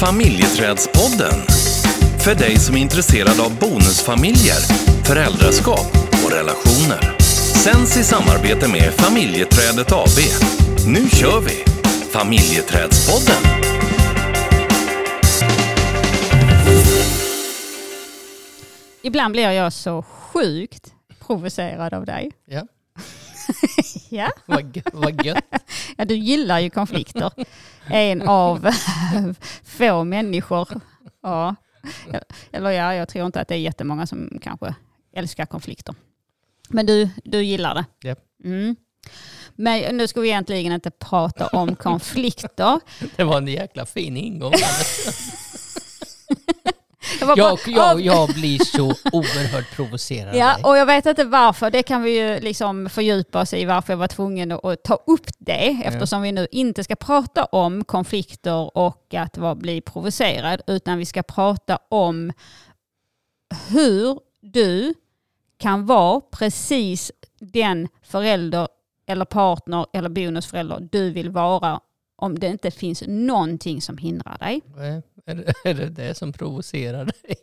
Familjeträdspodden. För dig som är intresserad av bonusfamiljer, föräldraskap och relationer. Sänds i samarbete med Familjeträdet AB. Nu kör vi! Familjeträdspodden. Ibland blir jag så sjukt provocerad av dig. Ja, Ja, vad, vad gött. ja du gillar ju konflikter. En av få människor. Ja. Eller ja, jag tror inte att det är jättemånga som kanske älskar konflikter. Men du, du gillar det. Ja. Mm. Men nu ska vi egentligen inte prata om konflikter. Det var en jäkla fin ingång. Jag var bara- Jag, jag, jag blir så oerhört provocerad. Ja, och jag vet inte varför. Det kan vi ju liksom fördjupa oss i varför jag var tvungen att, ta upp det. Eftersom vi nu inte ska prata om konflikter och att vara, bli provocerad. Utan vi ska prata om hur du kan vara precis den förälder eller partner eller bonusförälder du vill vara om det inte finns någonting som hindrar dig. Nej, Är det, är det det som provocerar dig?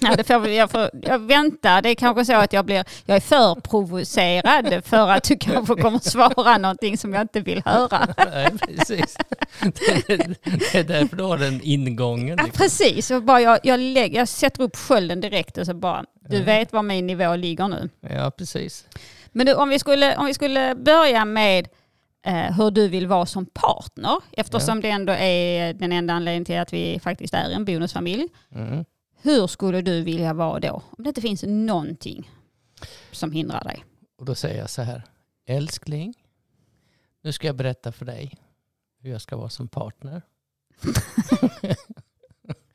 Ja, det får jag, får, jag väntar, det är kanske så att jag, blir, jag är för provocerad för att du kanske kommer svara någonting som jag inte vill höra. Nej, precis. Det, det, det är därför du har den ingången. Ja, liksom. precis, och bara jag, jag, lägger, jag sätter upp skölden direkt och så bara, du vet var min nivå ligger nu. Ja, precis. Men du, om, vi skulle, om vi skulle börja med hur du vill vara som partner, eftersom det ändå är den enda anledningen till att vi faktiskt är en bonusfamilj. Mm. Hur skulle du vilja vara då? Om det inte finns någonting som hindrar dig. Och då säger jag så här. Älskling, nu ska jag berätta för dig hur jag ska vara som partner.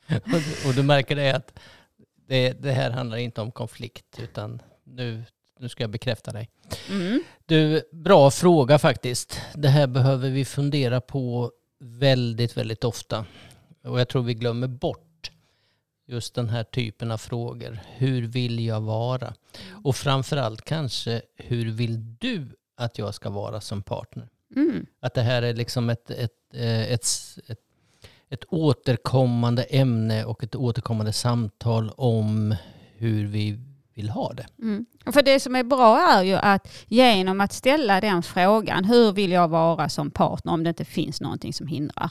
och, du, och du märker det att det, det här handlar inte om konflikt utan nu, nu ska jag bekräfta dig. Mm. Du, bra fråga faktiskt. Det här behöver vi fundera på väldigt, väldigt ofta. Och jag tror vi glömmer bort just den här typen av frågor. Hur vill jag vara? Och framförallt kanske, hur vill du att jag ska vara som partner? Mm. Att det här är liksom ett, ett, eh, ett, ett, ett återkommande ämne och ett återkommande samtal om hur vi vill ha det. Mm. För det som är bra är ju att genom att ställa den frågan, hur vill jag vara som partner om det inte finns någonting som hindrar?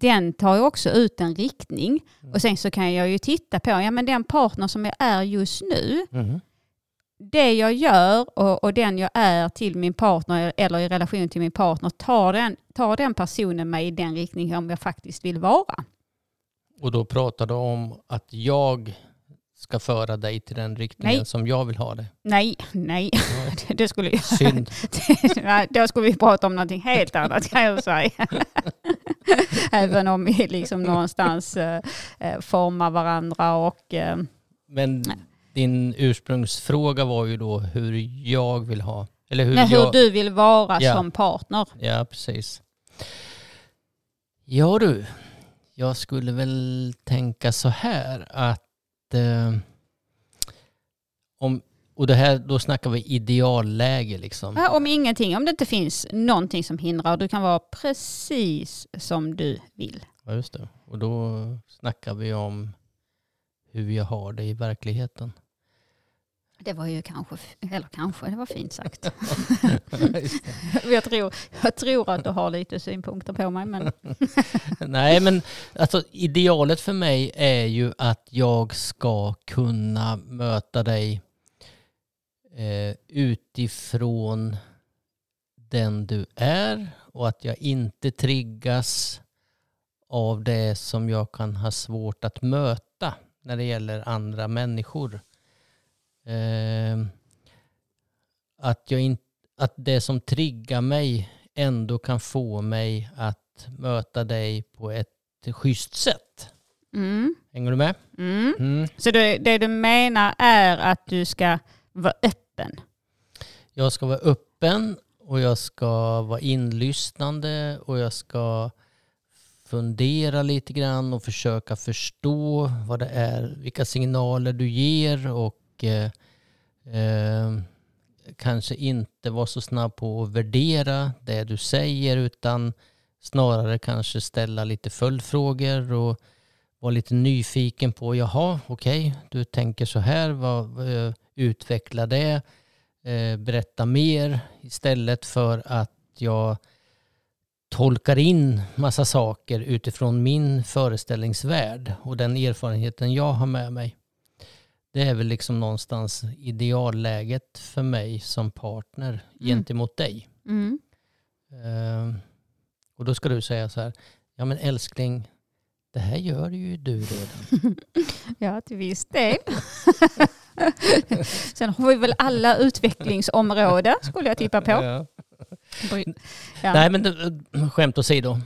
Den tar ju också ut en riktning. Och sen så kan jag ju titta på, ja men den partner som jag är just nu, Mm. det jag gör och, och den jag är till min partner eller i relation till min partner, tar den, tar den personen mig i den riktning som jag faktiskt vill vara? Och då pratar du om att jag ska föra dig till den riktningen Nej. som jag vill ha det. Nej, nej, det, det skulle jag Synd. Nej, Då skulle vi prata om någonting helt annat kan jag säga. Även om vi liksom någonstans eh, eh, formar varandra och eh, Men din ursprungsfråga var ju då hur jag vill ha. Eller hur nej, hur jag... du vill vara Ja. som partner. Ja, precis. Ja du, jag skulle väl tänka så här att eh, om, och det här, då snackar vi idealläge liksom. Ja, om ingenting, om det inte finns någonting som hindrar. Du kan vara precis som du vill. Ja, just det. Och då snackar vi om hur jag har det i verkligheten. Det var ju kanske, eller kanske, det var fint sagt. Jag tror, jag tror att du har lite synpunkter på mig, men Nej, men alltså, idealet för mig är ju att jag ska kunna möta dig eh, utifrån den du är och att jag inte triggas av det som jag kan ha svårt att möta när det gäller andra människor. Eh, att, jag in, att det som triggar mig ändå kan få mig att möta dig på ett schysst sätt. mm, Hänger du med? mm. Mm. Så det, det du menar är att du ska vara öppen? Jag ska vara öppen och jag ska vara inlyssnande och jag ska fundera lite grann och försöka förstå vad det är, vilka signaler du ger och och eh, kanske inte vara så snabb på att värdera det du säger utan snarare kanske ställa lite följdfrågor och vara lite nyfiken på, jaha, okej, okay, du tänker så här, vad, eh, utveckla det, eh, berätta mer istället för att jag tolkar in massa saker utifrån min föreställningsvärld och den erfarenheten jag har med mig. Det är väl liksom någonstans idealläget för mig som partner mm. gentemot dig. Mm. Uh, och då ska du säga så här, ja men älskling, det här gör ju du redan. ja, till viss del. Sen har vi väl alla utvecklingsområden, skulle jag tippa på. Ja. Ja. Nej, men det, skämt åsido.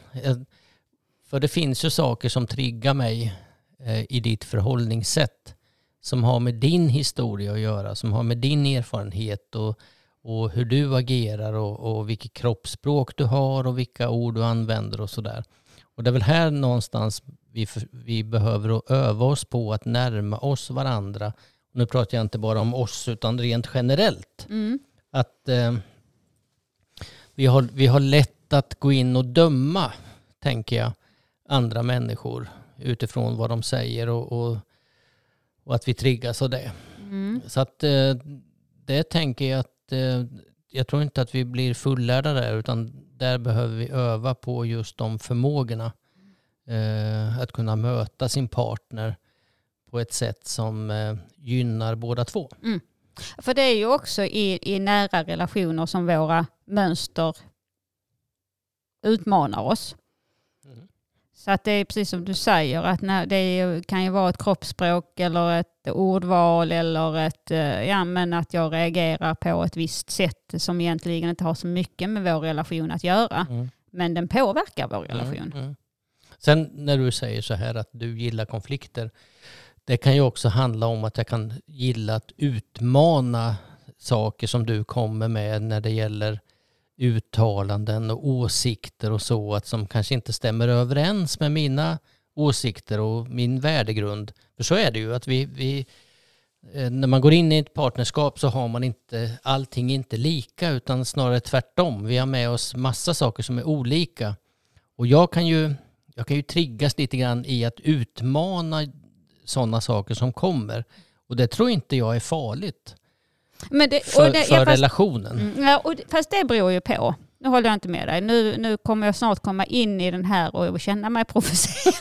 För det finns ju saker som triggar mig eh, i ditt förhållningssätt som har med din historia att göra, som har med din erfarenhet och, och hur du agerar och, och vilket kroppsspråk du har och vilka ord du använder och sådär. Och det är väl här någonstans vi, vi behöver öva oss på att närma oss varandra. Nu pratar jag inte bara om oss utan rent generellt. Mm. Att eh, vi, har, vi har lätt att gå in och döma, tänker jag, andra människor utifrån vad de säger och, och, och att vi triggas av det. Mm. Så att eh, det tänker jag att eh, jag tror inte att vi blir fullärda där utan där behöver vi öva på just de förmågorna. Eh, att kunna möta sin partner på ett sätt som gynnar båda två. Mm. För det är ju också i, i nära relationer som våra mönster utmanar oss. Mm. Så att det är precis som du säger, att när det kan ju vara ett kroppsspråk eller ett ordval eller ett, eh, ja men att jag reagerar på ett visst sätt som egentligen inte har så mycket med vår relation att göra. Mm. Men den påverkar vår mm, relation. Mm. Sen när du säger så här att du gillar konflikter, det kan ju också handla om att jag kan gilla att utmana saker som du kommer med när det gäller uttalanden och åsikter och så, att som kanske inte stämmer överens med mina åsikter och min värdegrund. För så är det ju, att vi, vi eh, när man går in i ett partnerskap så har man inte allting inte lika utan snarare tvärtom. Vi har med oss massa saker som är olika. Och jag kan ju, jag kan ju triggas lite grann i att utmana sådana saker som kommer. Och det tror inte jag är farligt. Men det, för, det, för ja, fast, relationen. Mm, ja, och, fast det beror ju på. Nu håller jag inte med dig. Nu, nu kommer jag snart komma in i den här och känna mig provocerad.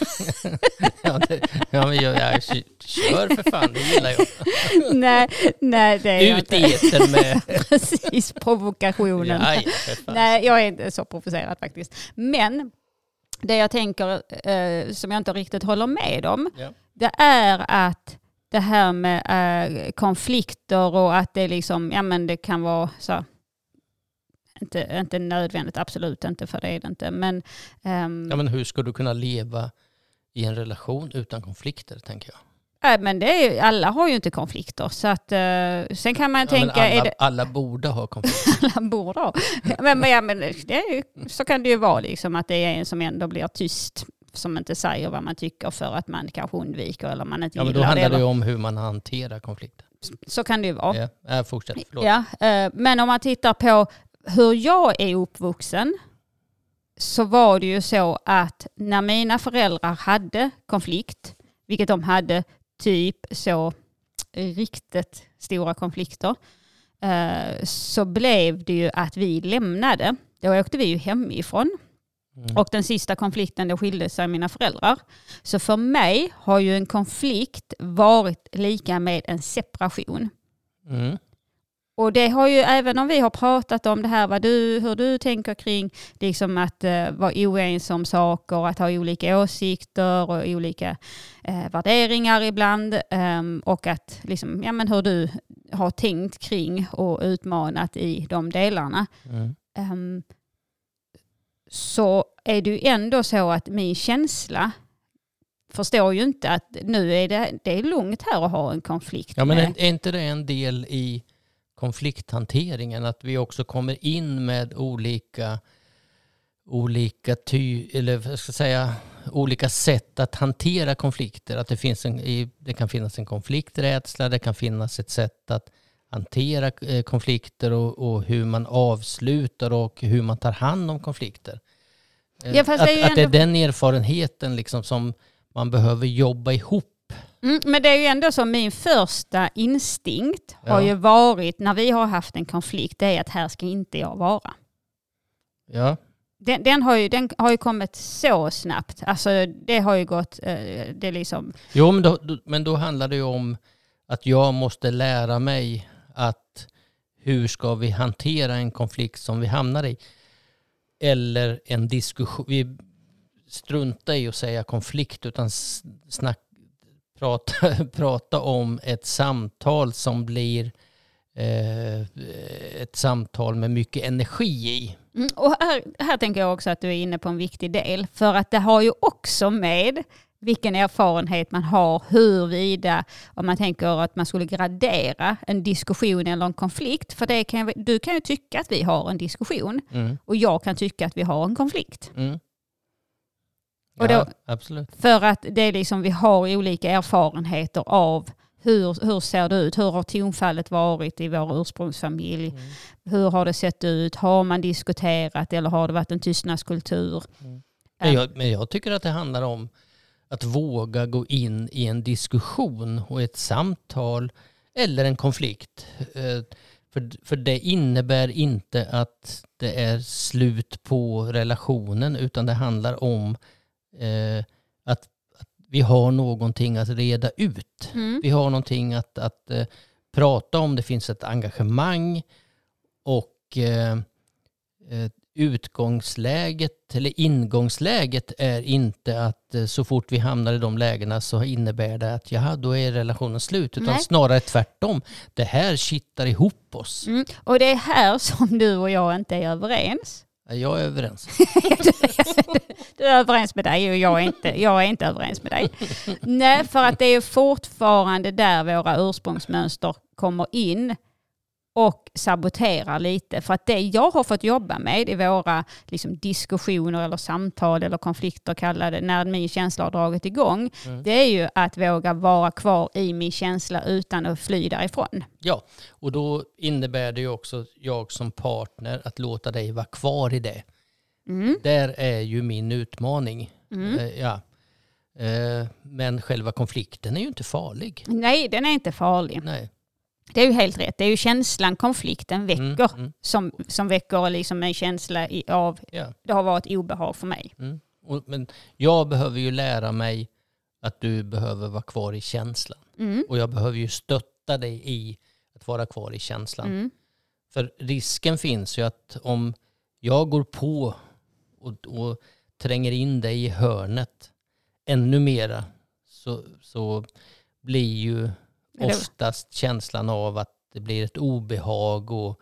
ja, det, ja, men jag, jag, kör för fan, det gillar jag. nej, nej, det är Ut i etern med... Precis, provokationen. Ja, nej, jag är inte så provocerad faktiskt. Men det jag tänker, eh, som jag inte riktigt håller med om, ja. det är att det här med äh, konflikter och att det liksom, ja men det kan vara så, inte, inte nödvändigt, absolut inte, för det är det inte. Men, ähm, ja, men hur ska du kunna leva i en relation utan konflikter, tänker jag? Nej, men det är, alla har ju inte konflikter. Så att, uh, sen kan man ja, tänka... Alla, det, alla borde ha konflikter. alla borde ha. men, men, ja, men det, så kan det ju vara, liksom, att det är en som ändå blir tyst som inte säger vad man tycker för att man kanske undviker eller man inte ja, men Då handlar det ju om hur man hanterar konflikter. Så kan det ju vara. Ja, fortsätt, förlåt. Ja, eh, men om man tittar på hur jag är uppvuxen så var det ju så att när mina föräldrar hade konflikt, vilket de hade typ så riktigt stora konflikter, eh, så blev det ju att vi lämnade. Då åkte vi ju hemifrån Mm. Och den sista konflikten, då skilde sig mina föräldrar. Så för mig har ju en konflikt varit lika med en separation. Mm. Och det har ju, även om vi har pratat om det här, vad du, hur du tänker kring liksom att uh, vara oense om saker, att ha olika åsikter och olika uh, värderingar ibland. Um, och att liksom, ja, men hur du har tänkt kring och utmanat i de delarna. Mm. Um, så är det ju ändå så att min känsla förstår ju inte att nu är det, det är lugnt här att ha en konflikt. Ja, men är, är inte det en del i konflikthanteringen att vi också kommer in med olika olika ty, eller vad ska jag säga, olika sätt att hantera konflikter. Att det, finns en, det kan finnas en konflikträdsla, det kan finnas ett sätt att hantera eh, konflikter och, och, hur man avslutar och hur man tar hand om konflikter. Eh, Ja, att, det ju att det är ändå- den erfarenheten liksom som man behöver jobba ihop. Mm, men det är ju ändå så, min första instinkt har Ja. ju varit när vi har haft en konflikt, det är att här ska inte jag vara. Ja, Den, den, har, ju, den har ju kommit så snabbt. Alltså det har ju gått, eh, det liksom, jo men då, men då handlar det ju om att jag måste lära mig att hur ska vi hantera en konflikt som vi hamnar i? Eller en diskussion. Vi struntar i att säga konflikt utan snack, prata, prata om ett samtal som blir eh, ett samtal med mycket energi i. Mm, Och här, här tänker jag också att du är inne på en viktig del. För att det har ju också med vilken erfarenhet man har, huruvida, om man tänker att man skulle gradera en diskussion eller en konflikt. För det kan, du kan ju tycka att vi har en diskussion Mm, och jag kan tycka att vi har en konflikt. mm. Och då- ja, absolut. För att det är liksom, vi har olika erfarenheter av hur, hur ser det ut? Hur har tonfallet varit i vår ursprungsfamilj? Mm. Hur har det sett ut? Har man diskuterat eller har det varit en tystnadskultur? Men jag, men jag tycker att det handlar om att våga gå in i en diskussion och ett samtal eller en konflikt. Eh, För, för det innebär inte att det är slut på relationen utan det handlar om eh, att, att vi har någonting att reda ut. Mm. Vi har någonting att, att eh, prata om. Det finns ett engagemang och eh, eh, utgångsläget eller ingångsläget är inte att eh, så fort vi hamnar i de lägena så innebär det att jaha, då är relationen slut. Utan Nej. snarare tvärtom. Det här kittar ihop oss. Mm. Och det är här som du och jag inte är överens. Jag är överens. Du är överens med dig och jag är inte, jag är inte överens med dig. Nej, för att det är fortfarande där våra ursprungsmönster kommer in och saboterar lite. För att det jag har fått jobba med i våra liksom, diskussioner eller samtal eller konflikter kallade, när min känsla har dragit igång, Mm. det är ju att våga vara kvar i min känsla utan att fly därifrån. Ja, och då innebär det ju också jag som partner att låta dig vara kvar i det. Mm. Där är ju min utmaning. Mm. Eh, ja. Eh, men själva konflikten är ju inte farlig. Nej, den är inte farlig. Nej. Det är ju helt rätt. Det är ju känslan konflikten väcker Mm, mm, som, som väcker liksom en känsla i, av ja. det har varit obehag för mig. Mm. Och, men jag behöver ju lära mig att du behöver vara kvar i känslan. Mm. Och jag behöver ju stötta dig i att vara kvar i känslan. Mm. För risken finns ju att om jag går på och, och tränger in dig i hörnet ännu mera så, så blir ju oftast känslan av att det blir ett obehag och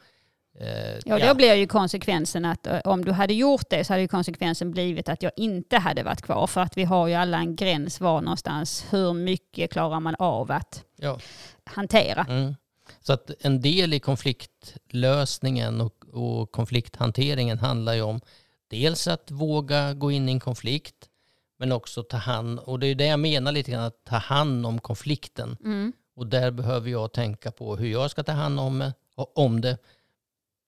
eh, Ja, då blir ju konsekvensen att eh, om du hade gjort det så hade ju konsekvensen blivit att jag inte hade varit kvar. För att vi har ju alla en gräns var någonstans. Hur mycket klarar man av att ja. hantera? Mm. Så att en del i konfliktlösningen och, och konflikthanteringen handlar ju om dels att våga gå in i en konflikt men också ta hand, och det är det jag menar lite grann, att ta hand om konflikten. Mm. Och där behöver jag tänka på hur jag ska ta hand om, om det.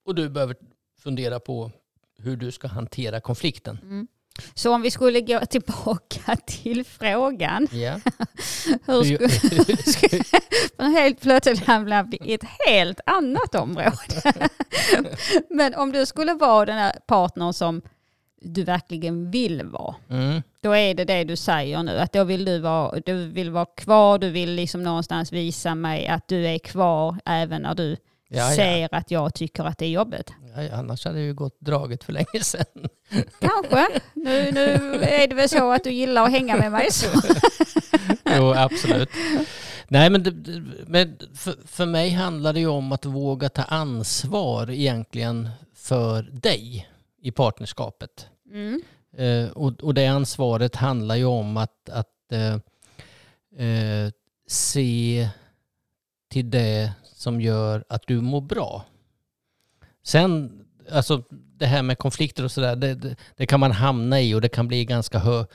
Och du behöver fundera på hur du ska hantera konflikten. Mm. Så om vi skulle gå tillbaka till frågan. Ja. Hur skulle, för helt plötsligt hamnar vi i ett helt annat område. Men om du skulle vara den här partnern som du verkligen vill vara. Mm. Då är det det du säger nu, att då vill du vara, du vill vara kvar, du vill liksom någonstans visa mig att du är kvar även när du Ja, ja. ser att jag tycker att det är jobbigt. Ja, annars hade det ju gått draget för länge sedan. Kanske. Nu, nu är det väl så att du gillar att hänga med mig. Så. Jo, absolut. Nej, men, det- men för, för mig handlar det ju om att våga ta ansvar egentligen för dig i partnerskapet. Mm. Eh, och, och det ansvaret handlar ju om att, att eh, eh, se till det som gör att du mår bra. Sen, alltså det här med konflikter och sådär, det, det, det kan man hamna i och det kan bli ganska hö,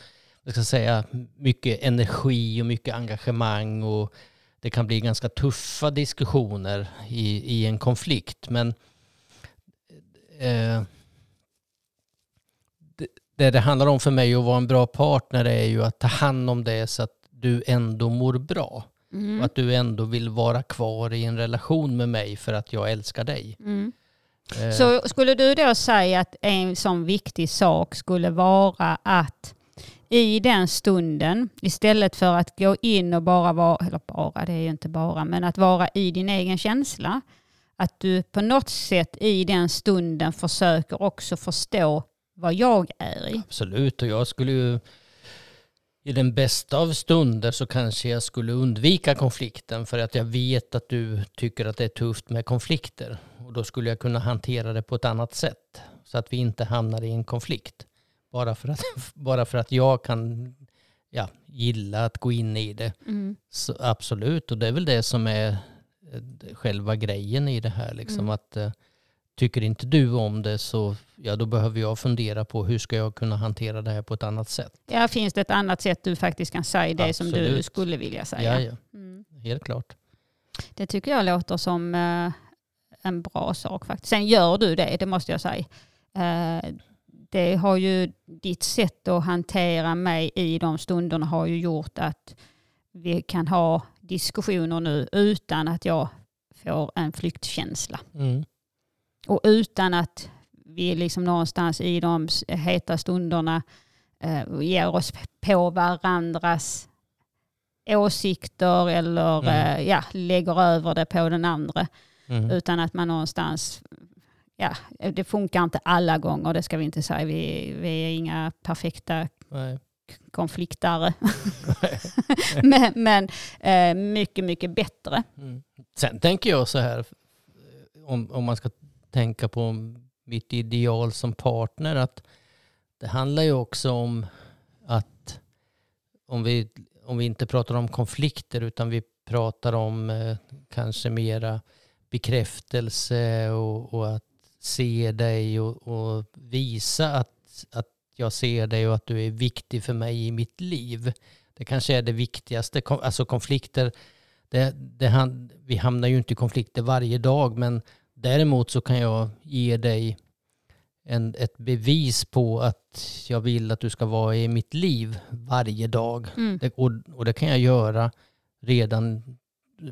jag ska säga, mycket energi och mycket engagemang och det kan bli ganska tuffa diskussioner i, i en konflikt. Men eh, det, det handlar om för mig att vara en bra partner är ju att ta hand om det så att du ändå mår bra. Mm. Och att du ändå vill vara kvar i en relation med mig för att jag älskar dig. Mm. Eh, Så skulle du då säga att en sån viktig sak skulle vara att i den stunden, istället för att gå in och bara vara, eller bara, det är ju inte bara, men att vara i din egen känsla, att du på något sätt i den stunden försöker också förstå vad jag är i. Absolut, och jag skulle ju i den bästa av stunder så kanske jag skulle undvika konflikten för att jag vet att du tycker att det är tufft med konflikter. Och då skulle jag kunna hantera det på ett annat sätt så att vi inte hamnar i en konflikt. Bara för att, bara för att jag kan ja, gilla att gå in i det. Mm. Absolut, och det är väl det som är eh, själva grejen i det här. Liksom, Mm. att, eh, tycker inte du om det så ja, då behöver jag fundera på hur ska jag kunna hantera det här på ett annat sätt. Ja, finns det ett annat sätt du faktiskt kan säga det som du Absolut. skulle vilja säga? Ja, ja, Mm. helt klart. Det tycker jag låter som eh, en bra sak faktiskt. Sen gör du det, det måste jag säga. Eh, det har ju ditt sätt att hantera mig i de stunderna har ju gjort att vi kan ha diskussioner nu utan att jag får en flyktkänsla. Mm. Och utan att vi liksom någonstans i de heta stunderna eh, ger oss på varandras åsikter eller Mm. eh, ja, lägger över det på den andra. Mm. Utan att man någonstans, ja, det funkar inte alla gånger, det ska vi inte säga. Vi, vi är inga perfekta Nej. konfliktare. men men eh, mycket, mycket bättre. Mm. Sen tänker jag så här, om, om man ska tänka på mitt ideal som partner, att det handlar ju också om att om vi, om vi inte pratar om konflikter utan vi pratar om eh, kanske mera bekräftelse och, och att se dig och, och visa att, att jag ser dig och att du är viktig för mig i mitt liv. Det kanske är det viktigaste. Alltså konflikter, det, det, vi hamnar ju inte i konflikter varje dag men däremot så kan jag ge dig en, ett bevis på att jag vill att du ska vara i mitt liv varje dag. Mm. Det, och, och det kan jag göra redan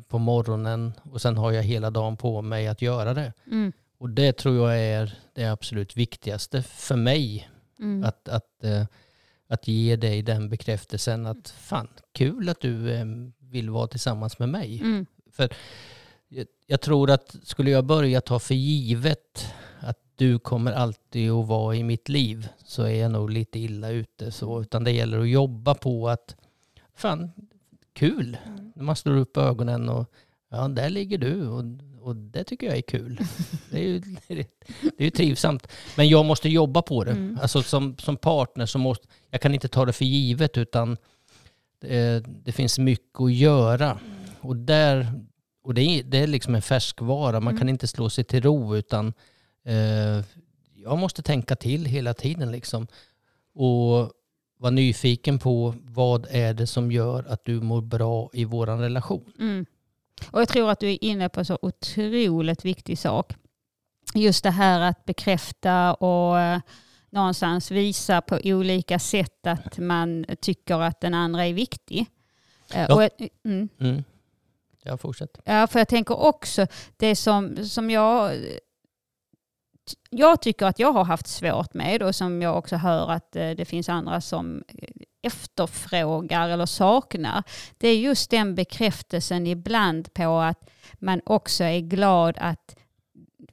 på morgonen och sen har jag hela dagen på mig att göra det. Mm. Och det tror jag är det absolut viktigaste för mig. Mm. Att, att, eh, att ge dig den bekräftelsen att fan, kul att du eh, vill vara tillsammans med mig. Mm. Jag, tror att skulle jag börja ta för givet att du kommer alltid att vara i mitt liv så är jag nog lite illa ute. Så, utan det gäller att jobba på att fan, kul. När man slår upp ögonen och ja, där ligger du och, och det tycker jag är kul. Det är ju, det är ju trivsamt. Men jag måste jobba på det. Mm. Alltså som, som partner så måste, jag kan inte ta det för givet utan det, det finns mycket att göra. Och, där, och det, är, det är liksom en färskvara. Man Mm. kan inte slå sig till ro utan eh, jag måste tänka till hela tiden liksom. Och vara nyfiken på vad är det som gör att du mår bra i våran relation. Mm. Och jag tror att du är inne på en så otroligt viktig sak. Just det här att bekräfta och eh, någonstans visa på olika sätt att man tycker att den andra är viktig. Eh, Ja. Och, jag- mm. Mm. Ja, fortsätt. Ja, för jag tänker också det som, som jag jag tycker att jag har haft svårt med och som jag också hör att eh, det finns andra som efterfrågar eller saknar. Det är just den bekräftelsen ibland på att man också är glad att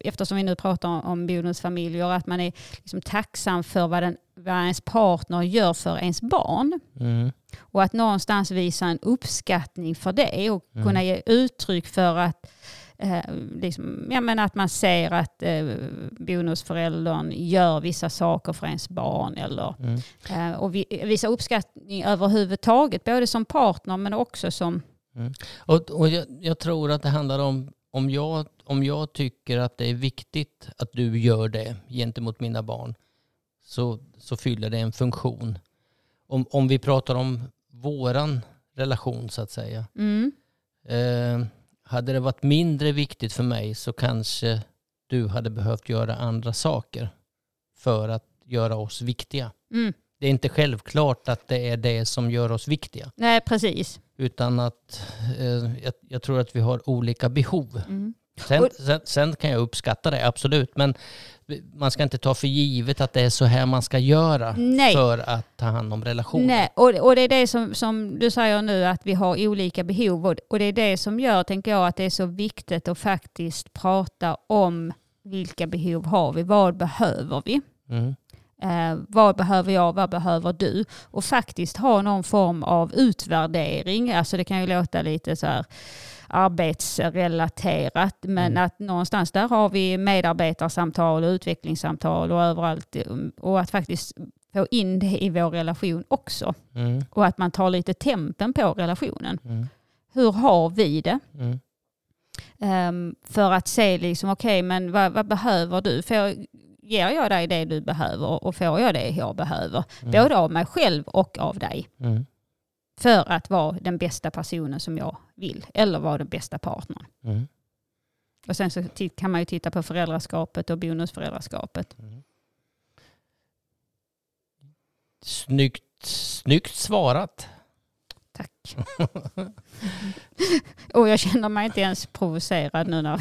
eftersom vi nu pratar om, om bonusfamiljer, att man är liksom tacksam för vad, den, vad ens partner gör för ens barn. Mm. Och att någonstans visa en uppskattning för det och Mm. kunna ge uttryck för att, eh, liksom, ja, men att man ser att eh, bonusföräldern gör vissa saker för ens barn. Eller, Mm. eh, och vi, visa uppskattning överhuvudtaget, både som partner men också som... Och, och jag, jag tror att det handlar om om jag, om jag tycker att det är viktigt att du gör det gentemot mina barn så, så fyller det en funktion. Om, om vi pratar om våran relation så att säga. Mm, Eh, hade det varit mindre viktigt för mig så kanske du hade behövt göra andra saker för att göra oss viktiga. Mm. Det är inte självklart att det är det som gör oss viktiga. Nej, precis. Utan att eh, jag, jag tror att vi har olika behov. Mm. Sen, sen, sen kan jag uppskatta det, absolut. Men man ska inte ta för givet att det är så här man ska göra Nej. för att ta hand om relationer. Nej, och, och det är det som, som du säger nu att vi har olika behov och, och det är det som gör, tänker jag, att det är så viktigt att faktiskt prata om vilka behov har vi, vad behöver vi? Mm. Eh, vad behöver jag, vad behöver du? Och faktiskt ha någon form av utvärdering. Alltså det kan ju låta lite så här arbetsrelaterat, men Mm. att någonstans där har vi medarbetarsamtal och utvecklingssamtal och överallt. um, Och att faktiskt få in det i vår relation också. Mm. Och att man tar lite tempen på relationen. Mm. Hur har vi det? Ehm, för att se liksom, okej, men vad, vad behöver du? Får, ger jag dig det du behöver och får jag det jag behöver? Mm. Både av mig själv och av dig. Mm. För att vara den bästa personen som jag vill. Eller vara den bästa partnern. Mm. Och sen så kan man ju titta på föräldraskapet och bonusföräldraskapet. Mm. Snyggt, snyggt svarat. Tack. och jag känner mig inte ens provocerad nu när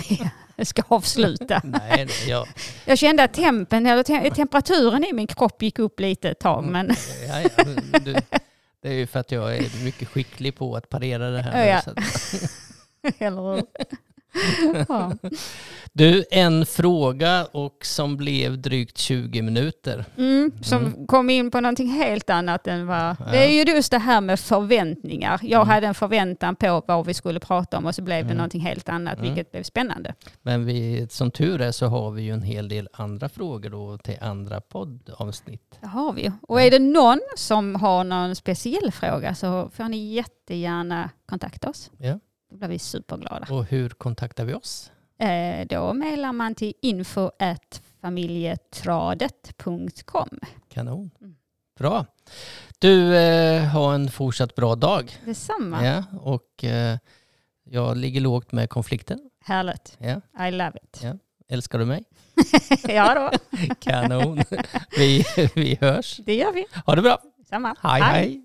vi ska avsluta. Nej, jag, Jag kände att tempen, eller te- temperaturen i min kropp gick upp lite ett tag. Mm. Men ja, ja, du, det är ju för att jag är mycket skicklig på att parera det här. Ja, nu, Eller hur? Ja. Du, en fråga och som blev drygt 20 minuter. mm, som Mm. kom in på någonting helt annat än vad... Ja. Det är ju just det här med förväntningar. Jag Mm. hade en förväntan på vad vi skulle prata om och så blev det Mm. någonting helt annat, Mm. vilket blev spännande. Men vi, som tur är så har vi ju en hel del andra frågor då till andra poddavsnitt. Det har vi. Och är det någon som har någon speciell fråga så får ni jättegärna kontakta oss. Ja. Då blir vi superglada. Och hur kontaktar vi oss? Eh, då mejlar man till info familjetradet.com. Kanon. Mm. Bra. Du, eh, har en fortsatt bra dag. Detsamma. Ja, och eh, jag ligger lågt med konflikten. Härligt. Ja. I love it. Ja. Älskar du mig? ja då, Kanon. vi, vi hörs. det gör vi. Ha det bra. Samma. hej. hej.